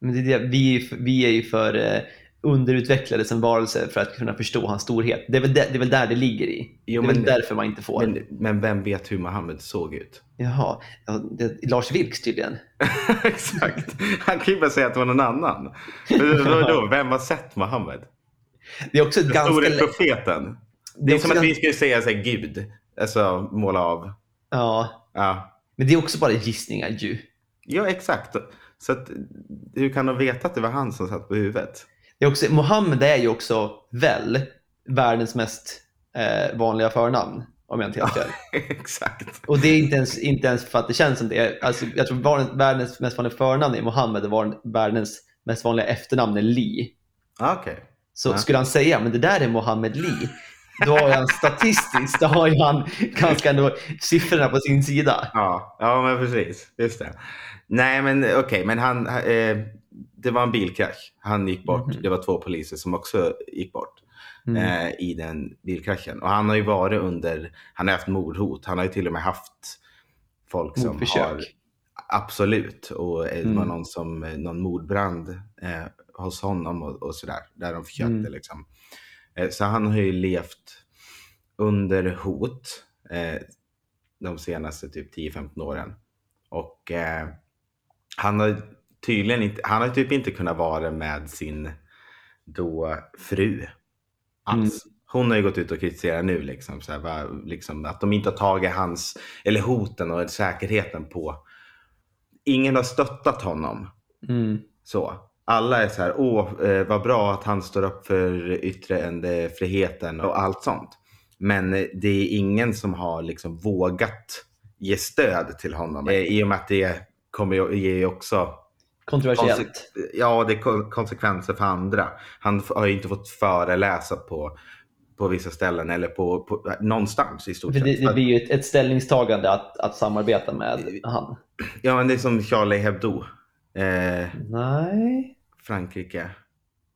Men det är det, vi, är, vi är ju för eh, underutvecklade som varelser för att kunna förstå hans storhet. Det är väl, där, det är väl där det ligger i. Jo, det är väl men- därför man inte får. Men, men vem vet hur Mohammed såg ut? Jaha, ja, det, Lars Vilks tydligen. *laughs* Exakt. Han kan ju bara säga att det var någon annan. Vadå? *laughs* Vem har sett Mohammed? Det är också Den ganska... store profeten. Det Det är är som att vi skulle säga så här, Gud. Alltså måla av. Ja, Ja. men det är också bara gissningar ju. ja, exakt. Så att, hur kan de veta att det var han som satt på huvudet? Det är också, Mohammed är ju också väl världens mest eh, vanliga förnamn. Om jag inte helt fel. *laughs* exakt. Och det är inte ens, inte ens för att det känns som det. Alltså, jag tror världens, världens mest vanliga förnamn är Mohammed och världens mest vanliga efternamn är Lee. Ah, Okej. Så Ja. skulle han säga men det där är Mohammed Lee, då har han statistiskt, då har ju han ganska ändå siffrorna på sin sida. Ja, ja, men precis. Just det. Nej, men okej, men han, eh, det var en bilkrasch. Han gick bort. Mhm. Det var två poliser som också gick bort Mm. eh, i den bilkraschen. Och han har ju varit under, han har haft mordhot. Han har ju till och med haft folk som Mordförsök. har, absolut. Och det Mm. var någon som, någon mordbrand eh, hos honom och, och sådär. Där de försökte Mm. liksom. Eh, så han har ju levt under hot eh, de senaste typ 10-15 åren. Och eh, han har tydligen inte, han har typ inte kunnat vara med sin då fru alls. Hon har ju gått ut och kritiserat nu liksom, så här, va, liksom, att de inte har tagit hans, eller hoten och säkerheten på. Ingen har stöttat honom. Mm. Så. Alla är så här, åh eh, vad bra att han står upp för yttrandefriheten och allt sånt. Men eh, det är ingen som har liksom vågat ge stöd till honom. Eh, I och med att det kommer ge också Kontroversiellt. ja, det är kon- konsekvenser för andra. Han har ju inte fått föreläsa på, på vissa ställen eller på, på någonstans i stort För det, sett. det blir ju ett, ett ställningstagande att, att samarbeta med han. Ja, men det är som Charlie Hebdo. Eh, Nej, Frankrike.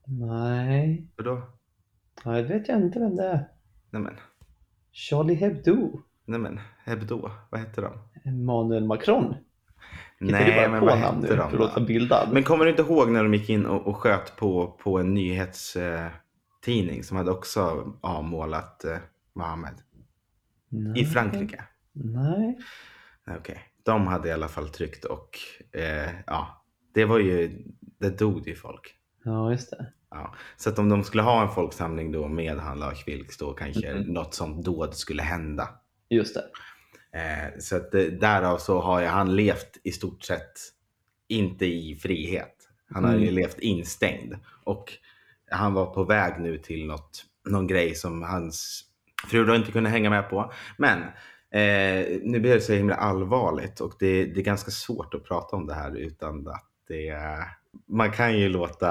nej, Vadå? nej, det vet jag inte vem det är. Nej men, Charlie Hebdo. nej men, Hebdo. Vad hette de? Emmanuel Macron. Hittar Nej, men vad nu hette för att de? låta då? bildad? Men kommer du inte ihåg när de gick in och, och sköt på, på en nyhetstidning eh, som hade också avmålat eh, Mohammed? nej. I Frankrike? Nej. Okej, de hade i alla fall tryckt och eh, ja, det var ju, det dog ju folk. Ja, just det. Ja. Så att om de skulle ha en folksamling då med han Lars Vilks då kanske Mhm. något sånt dåd skulle hända. Just det. Eh, så att eh, därav så har ju han levt i stort sett inte i frihet. Han har ju Mm. levt instängd och han var på väg nu till något, någon grej som hans fru då inte kunde hänga med på. Men eh, nu blir det så himla allvarligt och det, det är ganska svårt att prata om det här utan att det man kan ju låta,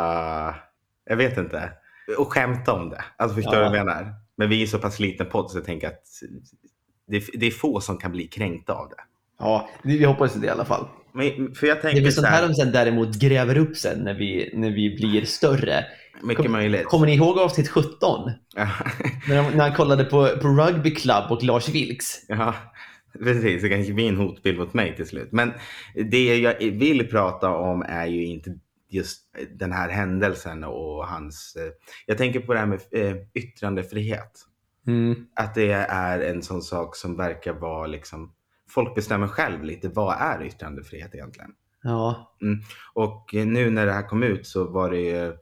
jag vet inte, och skämta om det. Alltså förstår du Ja. vad jag menar? Men vi är så pass liten podd så jag tänker att det, det är få som kan bli kränkta av det. Ja, vi hoppas det i alla fall. Men, för jag Det tänker blir så sånt här här, de sen däremot gräver upp sen när vi, när vi blir större. mycket Kom- möjligt. Kommer ni ihåg avsnitt 17? Ja. *laughs* När, de, när han kollade på, på Rugby Club och Lars Vilks? ja, precis. Det kanske blir en hotbild mot mig till slut. Men det jag vill prata om är ju inte just den här händelsen och hans... eh, Jag tänker på det här med eh, yttrandefrihet. Mm. Att det är en sån sak som verkar vara liksom... Folk bestämmer själv lite. Vad är yttrandefrihet egentligen? Ja. Och nu när det här kom ut så var det ju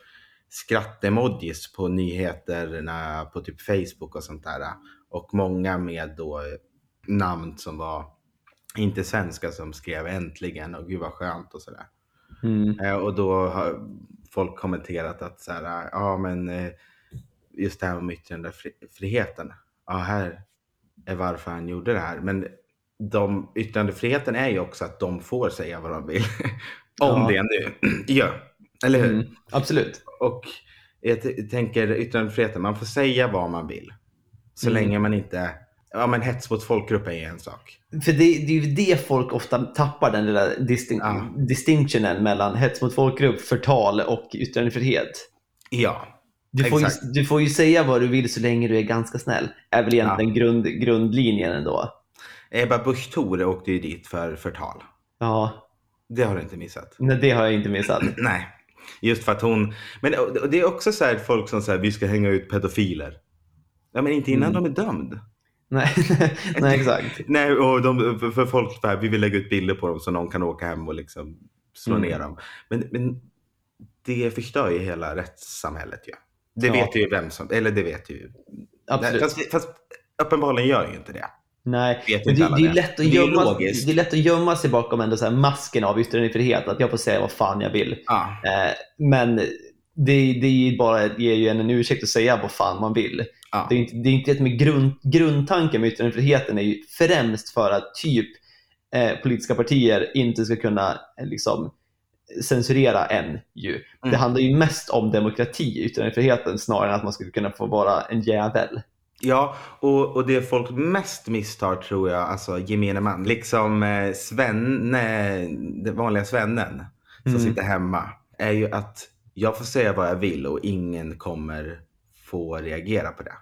skrattemojis på nyheterna på typ Facebook och sånt där. Och många med då namn som var inte svenska som skrev äntligen och gud vad skönt och sådär. Mm. Eh, Och då har folk kommenterat att så här, ja men eh, just det här med yttrandefriheten. Ja, här är varför han gjorde det här. Men de, yttrandefriheten är ju också att de får säga vad de vill. *laughs* Om Ja. det nu *clears throat* gör. Eller hur? Mm. Absolut. Och jag tänker yttrandefriheten, man får säga vad man vill. Så Mm. länge man inte, ja men hets mot folkgrupp är en sak. För det, det är ju det folk ofta tappar, den lilla distin- Ja. distinctionen mellan hets mot folkgrupp, förtal och yttrandefrihet. Ja, Du får, ju, du får ju säga vad du vill så länge du är ganska snäll. är väl egentligen grund, grundlinjen ändå. Ebba Busch Thor åkte ju dit för förtal. Ja, Det har du inte missat. nej, det har jag inte missat. *clears throat* Nej, just för att hon... Men det är också så här folk som säger vi ska hänga ut pedofiler. Ja, men inte innan Mm. de är dömd. Nej, *laughs* nej, exakt. Nej, och de, för- folk här, vi vill lägga ut bilder på dem så någon kan åka hem och liksom slå Mm. ner dem. Men, men det förstör ju hela rättssamhället ju. Det Ja. vet ju vem som, eller det vet ju. Absolut. Fast, fast uppenbarligen gör ju inte det. Nej, det, det, är det. lätt Det att gömma, logiskt. det är lätt att gömma sig bakom ändå så masken av yttrandefrihet. Att jag får säga vad fan jag vill. Ja, Eh, men det, det är ju bara, ger ju en en ursäkt att säga vad fan man vill. Ja. Det är inte, det är inte det med grund, grundtanken med yttrandefriheten är ju främst för att typ eh, politiska partier inte ska kunna eh, liksom, censurera en. Ju. Det Mm. handlar ju mest om demokrati, yttrandefriheten, snarare än att man skulle kunna få vara en jävel. Ja, och, och det folk mest misstar tror jag, alltså gemene man, liksom eh, Svenne, den vanliga svennen som Mm. sitter hemma, är ju att jag får säga vad jag vill och ingen kommer få reagera på det.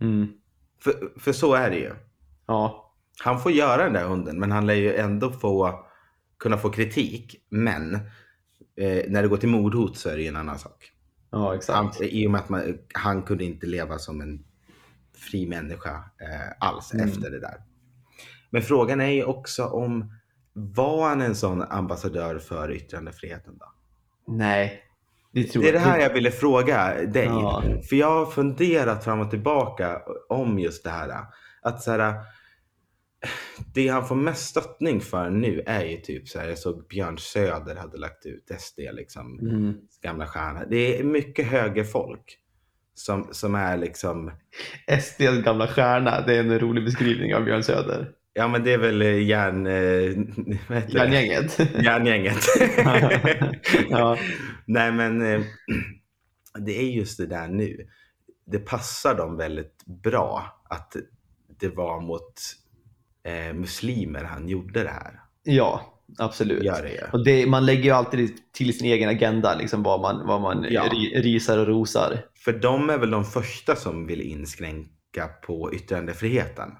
Mm. För, för så är det ju. Ja, Han får göra den där hunden, men han lär ju ändå få kunna få kritik. Men eh, när det går till mordhot så är det ju en annan sak. ja exakt. Han, I och med att man, han kunde inte leva som en fri människa eh, alls Mm. efter det där. Men frågan är ju också om var han en sån ambassadör för yttrandefriheten då? Nej, Det, Det är det här jag ville fråga dig. Ja. För jag har funderat fram och tillbaka om just det här. Att så här, det han får mest stöttning för nu är ju typ så här, jag såg Björn Söder hade lagt ut SD liksom, Mm. gamla stjärna. Det är mycket högerfolk som, som är liksom, SDs gamla stjärna, det är en rolig beskrivning av Björn Söder. Ja men det är väl eh, järn... Eh? *laughs* Järngänget. *laughs* Järngänget. *laughs* ja. Nej men eh, *clears throat* det är just det där nu. Det passar dem väldigt bra att det var mot eh, muslimer han gjorde det här. ja, absolut. Gör det ju. Och det, man lägger ju alltid till sin egen agenda liksom, vad man, vad man Ja. ri, risar och rosar. För de är väl de första som vill inskränka på yttrandefriheten.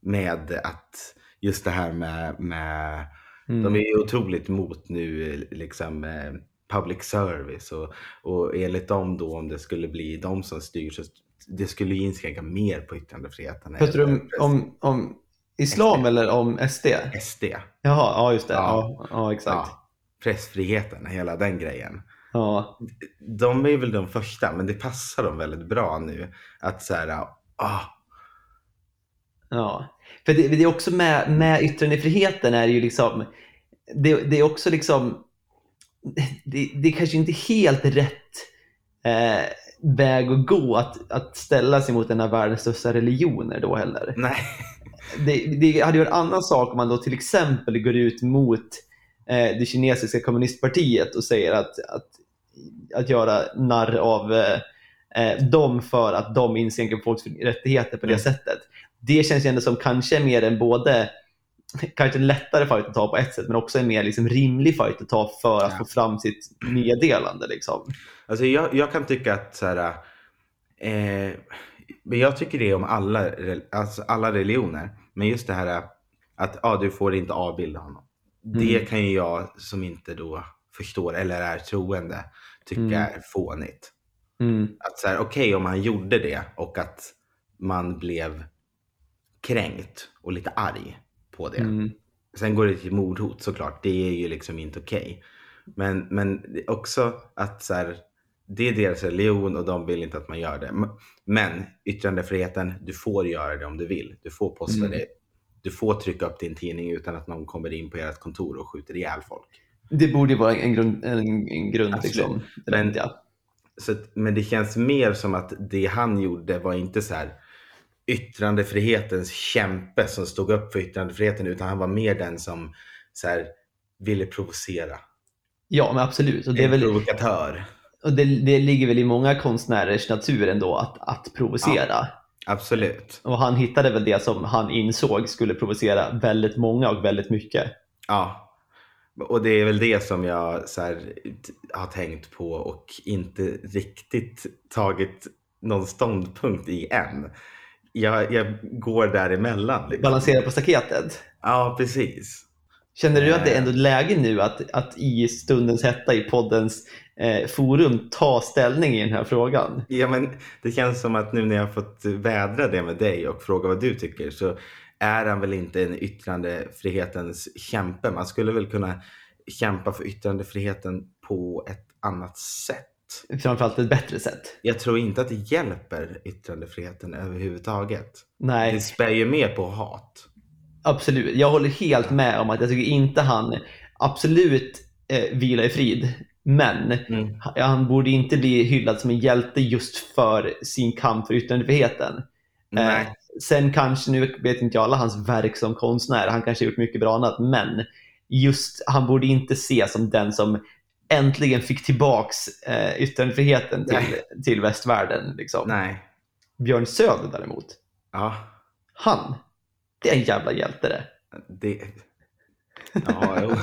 Med att just det här med, med Mm. de är ju otroligt mot nu liksom eh, public service och, och enligt dem då om det skulle bli de som styr så det skulle ju inskränka mer på yttrandefriheten. Pratar du om, om, om islam SD. eller om SD? SD. Jaha, ja just det. Ja. Ja, ja exakt. Ja, pressfriheten, hela den grejen. Ja. De är väl de första, men det passar dem väldigt bra nu. Att så här, ah, Ja, för det, det är också med, med yttrandefriheten är det ju liksom, det, det är också liksom, det, det är kanske inte helt rätt eh, väg att gå att, att ställa sig mot en av världens största religioner då heller. nej. Det, det hade ju varit en annan sak om man då till exempel går ut mot eh, det kinesiska kommunistpartiet och säger att, att, att göra narr av eh, eh, dem för att de inskränker folks rättigheter på det Mm. sättet. Det känns ju ändå som kanske mer en både kanske en lättare fight att ta på ett sätt men också en mer liksom rimlig fight att ta för att Ja. få fram sitt meddelande. Liksom. Alltså jag, jag kan tycka att så här, eh, men jag tycker det om alla, alltså alla religioner. Men just det här att ah, du får inte avbilda honom. Det Mm. kan ju jag som inte då förstår eller är troende tycka Mm. är fånigt. Mm. Att så här, okej om han gjorde det och att man blev kränkt och lite arg på det. Mm. Sen går det till mordhot såklart. Det är ju liksom inte okej. Men, men är också att så här, det är deras religion och de vill inte att man gör det. Men yttrandefriheten, du får göra det om du vill. Du får posta Mm. det. Du får trycka upp din tidning utan att någon kommer in på ert kontor och skjuter ihjäl folk. Det borde ju vara en grund, en, en grund liksom. Men-. Så, men det känns mer som att det han gjorde var inte så här yttrandefrihetens kämpe som stod upp för yttrandefriheten utan han var mer den som så här, ville provocera. ja, men absolut. Och det, är en väl, provokatör. och det, det ligger väl i många konstnärers natur ändå att, att provocera. Absolut. Och han hittade väl det som han insåg skulle provocera väldigt många och väldigt mycket. Ja. Och det är väl det som jag så här, har tänkt på och inte riktigt tagit någon ståndpunkt i än. Jag, jag går däremellan. Liksom. Balansera på staketet. Ja, precis. Känner du att det är Eh. ändå läge nu att, att i stundens hetta i poddens eh, forum ta ställning i den här frågan? Ja, men det känns som att nu när jag har fått vädra det med dig och fråga vad du tycker så är han väl inte en yttrandefrihetens kämpe. Man skulle väl kunna kämpa för yttrandefriheten på ett annat sätt. Framförallt ett bättre sätt. Jag tror inte att det hjälper yttrandefriheten överhuvudtaget. Nej. Det spär ju mer på hat. Absolut, jag håller helt med om att jag tycker inte han absolut eh, vila i frid. Men Mm. han borde inte bli hyllad som en hjälte just för sin kamp för yttrandefriheten. Nej. Eh, sen kanske, nu vet inte jag alla hans verk som konstnär, han kanske har gjort mycket bra annat, men just han borde inte ses som den som äntligen fick tillbaks eh, yttrandefriheten till, till västvärlden. Liksom. Nej. Björn Söder däremot, Ja. han, det är en jävla hjälte det. Det... Ja, jo. *laughs*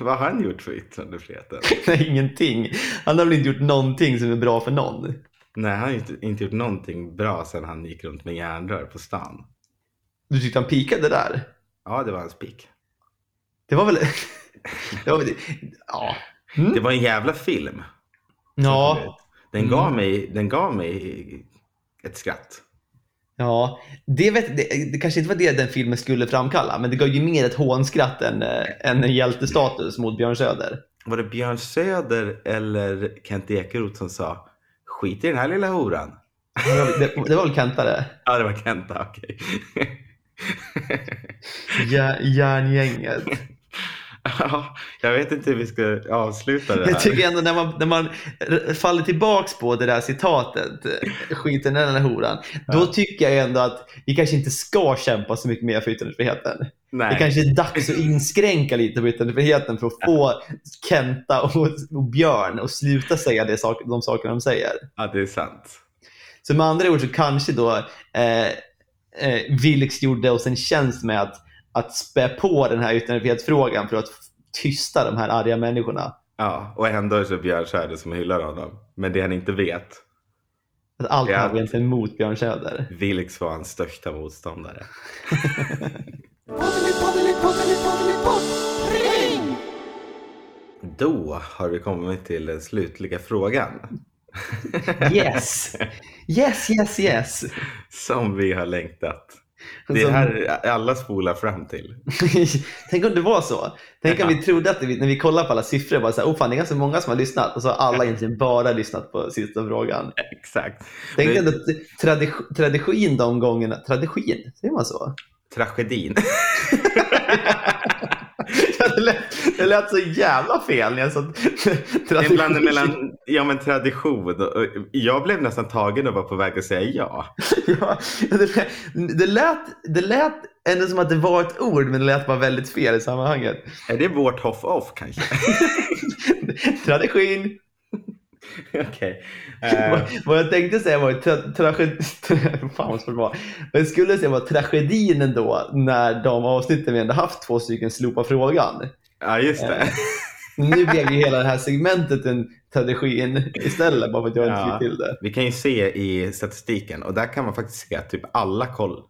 Vad har han gjort för yttrandefriheten? *laughs* Nej, ingenting. Han har väl inte gjort någonting som är bra för någon. Nej, han har inte, inte gjort någonting bra sedan han gick runt med järnrör på stan. Du tyckte han pikade där? Ja, det var hans pik. Det var väl... det var väl... Ja. Mm. Det var en jävla film. Ja. Den gav, Mm. mig, den gav mig ett skratt. Ja, det, vet, det, det kanske inte var det den filmen skulle framkalla, men det gav ju mer ett hånskratt än, eh, än en hjältestatus mot Björn Söder. var det Björn Söder eller Kent Ekeroth som sa skit i den här lilla horan? Det, det var väl Kenta det? Ja, det var Kenta, okej. *laughs* Ja, järngänget. Ja, jag vet inte hur vi ska avsluta det här. Jag tycker ändå när man, när man faller tillbaks på det där citatet, skiten i den här horan, då Ja. tycker jag ändå att vi kanske inte ska kämpa så mycket mer för yttrandefriheten. Nej. Det kanske är dags att inskränka lite på yttrandefriheten för att få Kenta och, och Björn att sluta säga det, de saker de säger. Ja, det är sant. Så med andra ord så kanske då eh, eh, Vilks gjorde oss en tjänst med att, att spä på den här yttrandefrihetsfrågan för att tysta de här arga människorna. Ja, och ändå är det Björn Söder som hyllar honom. Men det han inte vet, Att allt här var egentligen mot Björn Söder. Vilks var hans största motståndare. *laughs* Då har vi kommit till den slutliga frågan. Yes! Yes, yes, yes! *laughs* Som vi har längtat. Det är Som- här alla spolar fram till. *laughs* Tänk om det var så. Tänk om vi trodde att vi, när vi kollar på alla siffror, bara så här, oh fan, det är ganska många som har lyssnat och så har alla egentligen bara lyssnat på sista frågan. Exakt. Tänk Men- ändå tradi- tradition de gångerna, tradition, säger man så? Tragedin. *laughs* Lät, det lät så jävla fel En tradition. blandning mellan ja, men tradition och, och jag blev nästan tagen och var på väg att säga ja. *laughs* Ja, det, lät- det, lät, det lät ändå som att det var ett ord, men det lät bara väldigt fel i sammanhanget. Är det vårt hoff-off kanske? *laughs* Tradition. *laughs* Okej. Eh, Vad- Vad jag tänkte säga var tra- tragedi... *laughs* Fan vad. Vad jag skulle säga var tragedin ändå när de avsnitten vi ändå haft två stycken slopa frågan. ja, just det. Nu blev ju hela det här segmentet en tradition istället bara för att jag inte fick till det. Vi kan ju se i statistiken och där kan man faktiskt se att typ alla koll.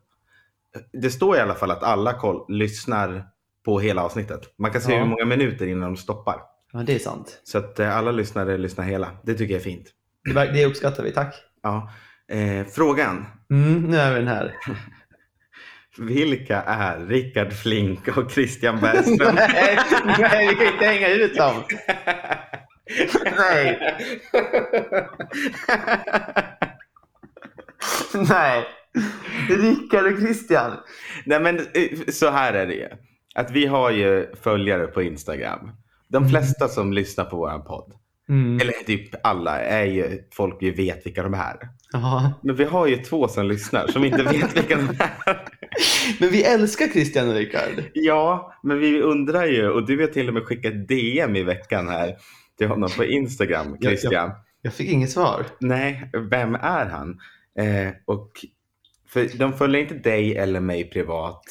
Det står i alla fall att alla koll lyssnar på hela avsnittet. Man kan se Ja. hur många minuter innan de stoppar. Ja, det är sant. Så att eh, alla lyssnare lyssnar hela. Det tycker jag är fint. Det, uppskattar vi, tack. Ja. Eh, frågan. Mm, nu är vi den här. *laughs* Vilka är Rickard Flink och Christian Bergström? *laughs* nej, nej, vi kan inte hänga ut dem. Nej. *laughs* Nej. Rickard och Christian. Nej men eh, så här är det ju. Att vi har ju följare på Instagram. De flesta som lyssnar på våran podd, Mm. eller typ alla, är ju folk vi vet vilka de är. Ja. Men vi har ju två som lyssnar som inte *laughs* vet vilka de är. Men vi älskar Christian och Rickard. Ja, men vi undrar ju, och du har till och med skickat DM i veckan här till honom på Instagram, Christian. Jag fick inget svar. Nej, vem är han? Eh, och för de följer inte dig eller mig privat.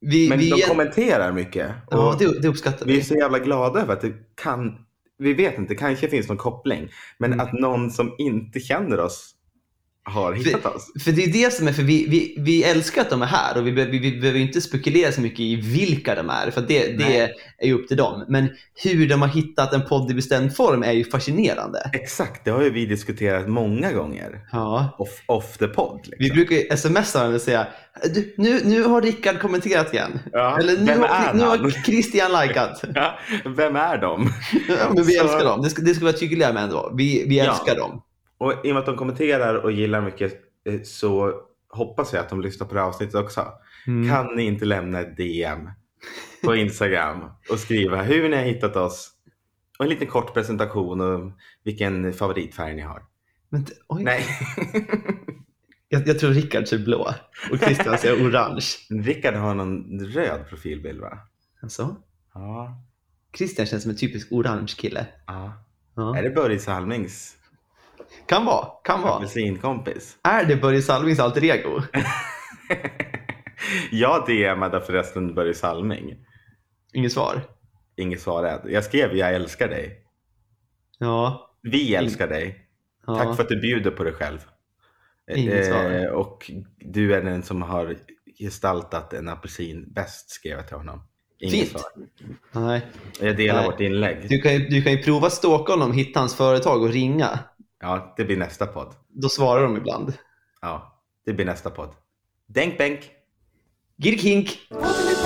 Men vi, Men vi, de kommenterar mycket. ja, det, det uppskattar vi är vi. så jävla glada över att det kan, vi vet inte, kanske finns någon koppling. Men Mm. att någon som inte känner oss har hittat oss. För det är det som är, för vi, vi, vi älskar att de är här och vi, vi, vi behöver inte spekulera så mycket i vilka de är, för det, det är ju upp till dem. Men hur de har hittat en podd i bestämd form är ju fascinerande. Exakt, det har ju vi diskuterat många gånger. Ja. Off, off the pod. Liksom. Vi brukar ju smsa varandra och säga du, nu, nu har Rickard kommenterat igen. Ja, Eller nu har, nu har Christian likat. *laughs* Ja, vem är de? Ja, men vi älskar dem. Det ska, det ska vara tydligare med ändå. Vi, vi Ja. älskar dem. Och i och med att de kommenterar och gillar mycket eh, så hoppas jag att de lyssnar på det här avsnittet också. Mm. Kan ni inte lämna ett DM på Instagram och skriva hur ni har hittat oss och en liten kort presentation och vilken favoritfärg ni har. Men, oj, Nej, *laughs* jag, jag tror Rickard ser blå och Christian ser orange. *laughs* Rickard har någon röd profilbild va? Alltså, Ja. Christian känns som en typisk orange kille. ja. Ja. Är det Börje Salmings Kan vara, kan vara. apelsinkompis? Är det Börje Salmings alter ego? *laughs* Jag DMade förresten Börje Salming. Inget svar? Inget svar än. Jag skrev jag älskar dig. Ja. Vi älskar dig. ja. Tack för att du bjuder på dig själv. Inget svar. Eh, och du är den som har gestaltat en apelsin bäst, skrev jag till honom. Inget Fint. svar. Nej. Jag delar Nej. vårt inlägg. Du kan, ju, du kan ju prova stalka honom, hitta hans företag och ringa. Ja, det blir nästa podd. Då svarar de ibland. Ja, det blir nästa podd. Denk bänk! Girkink! Poddeli,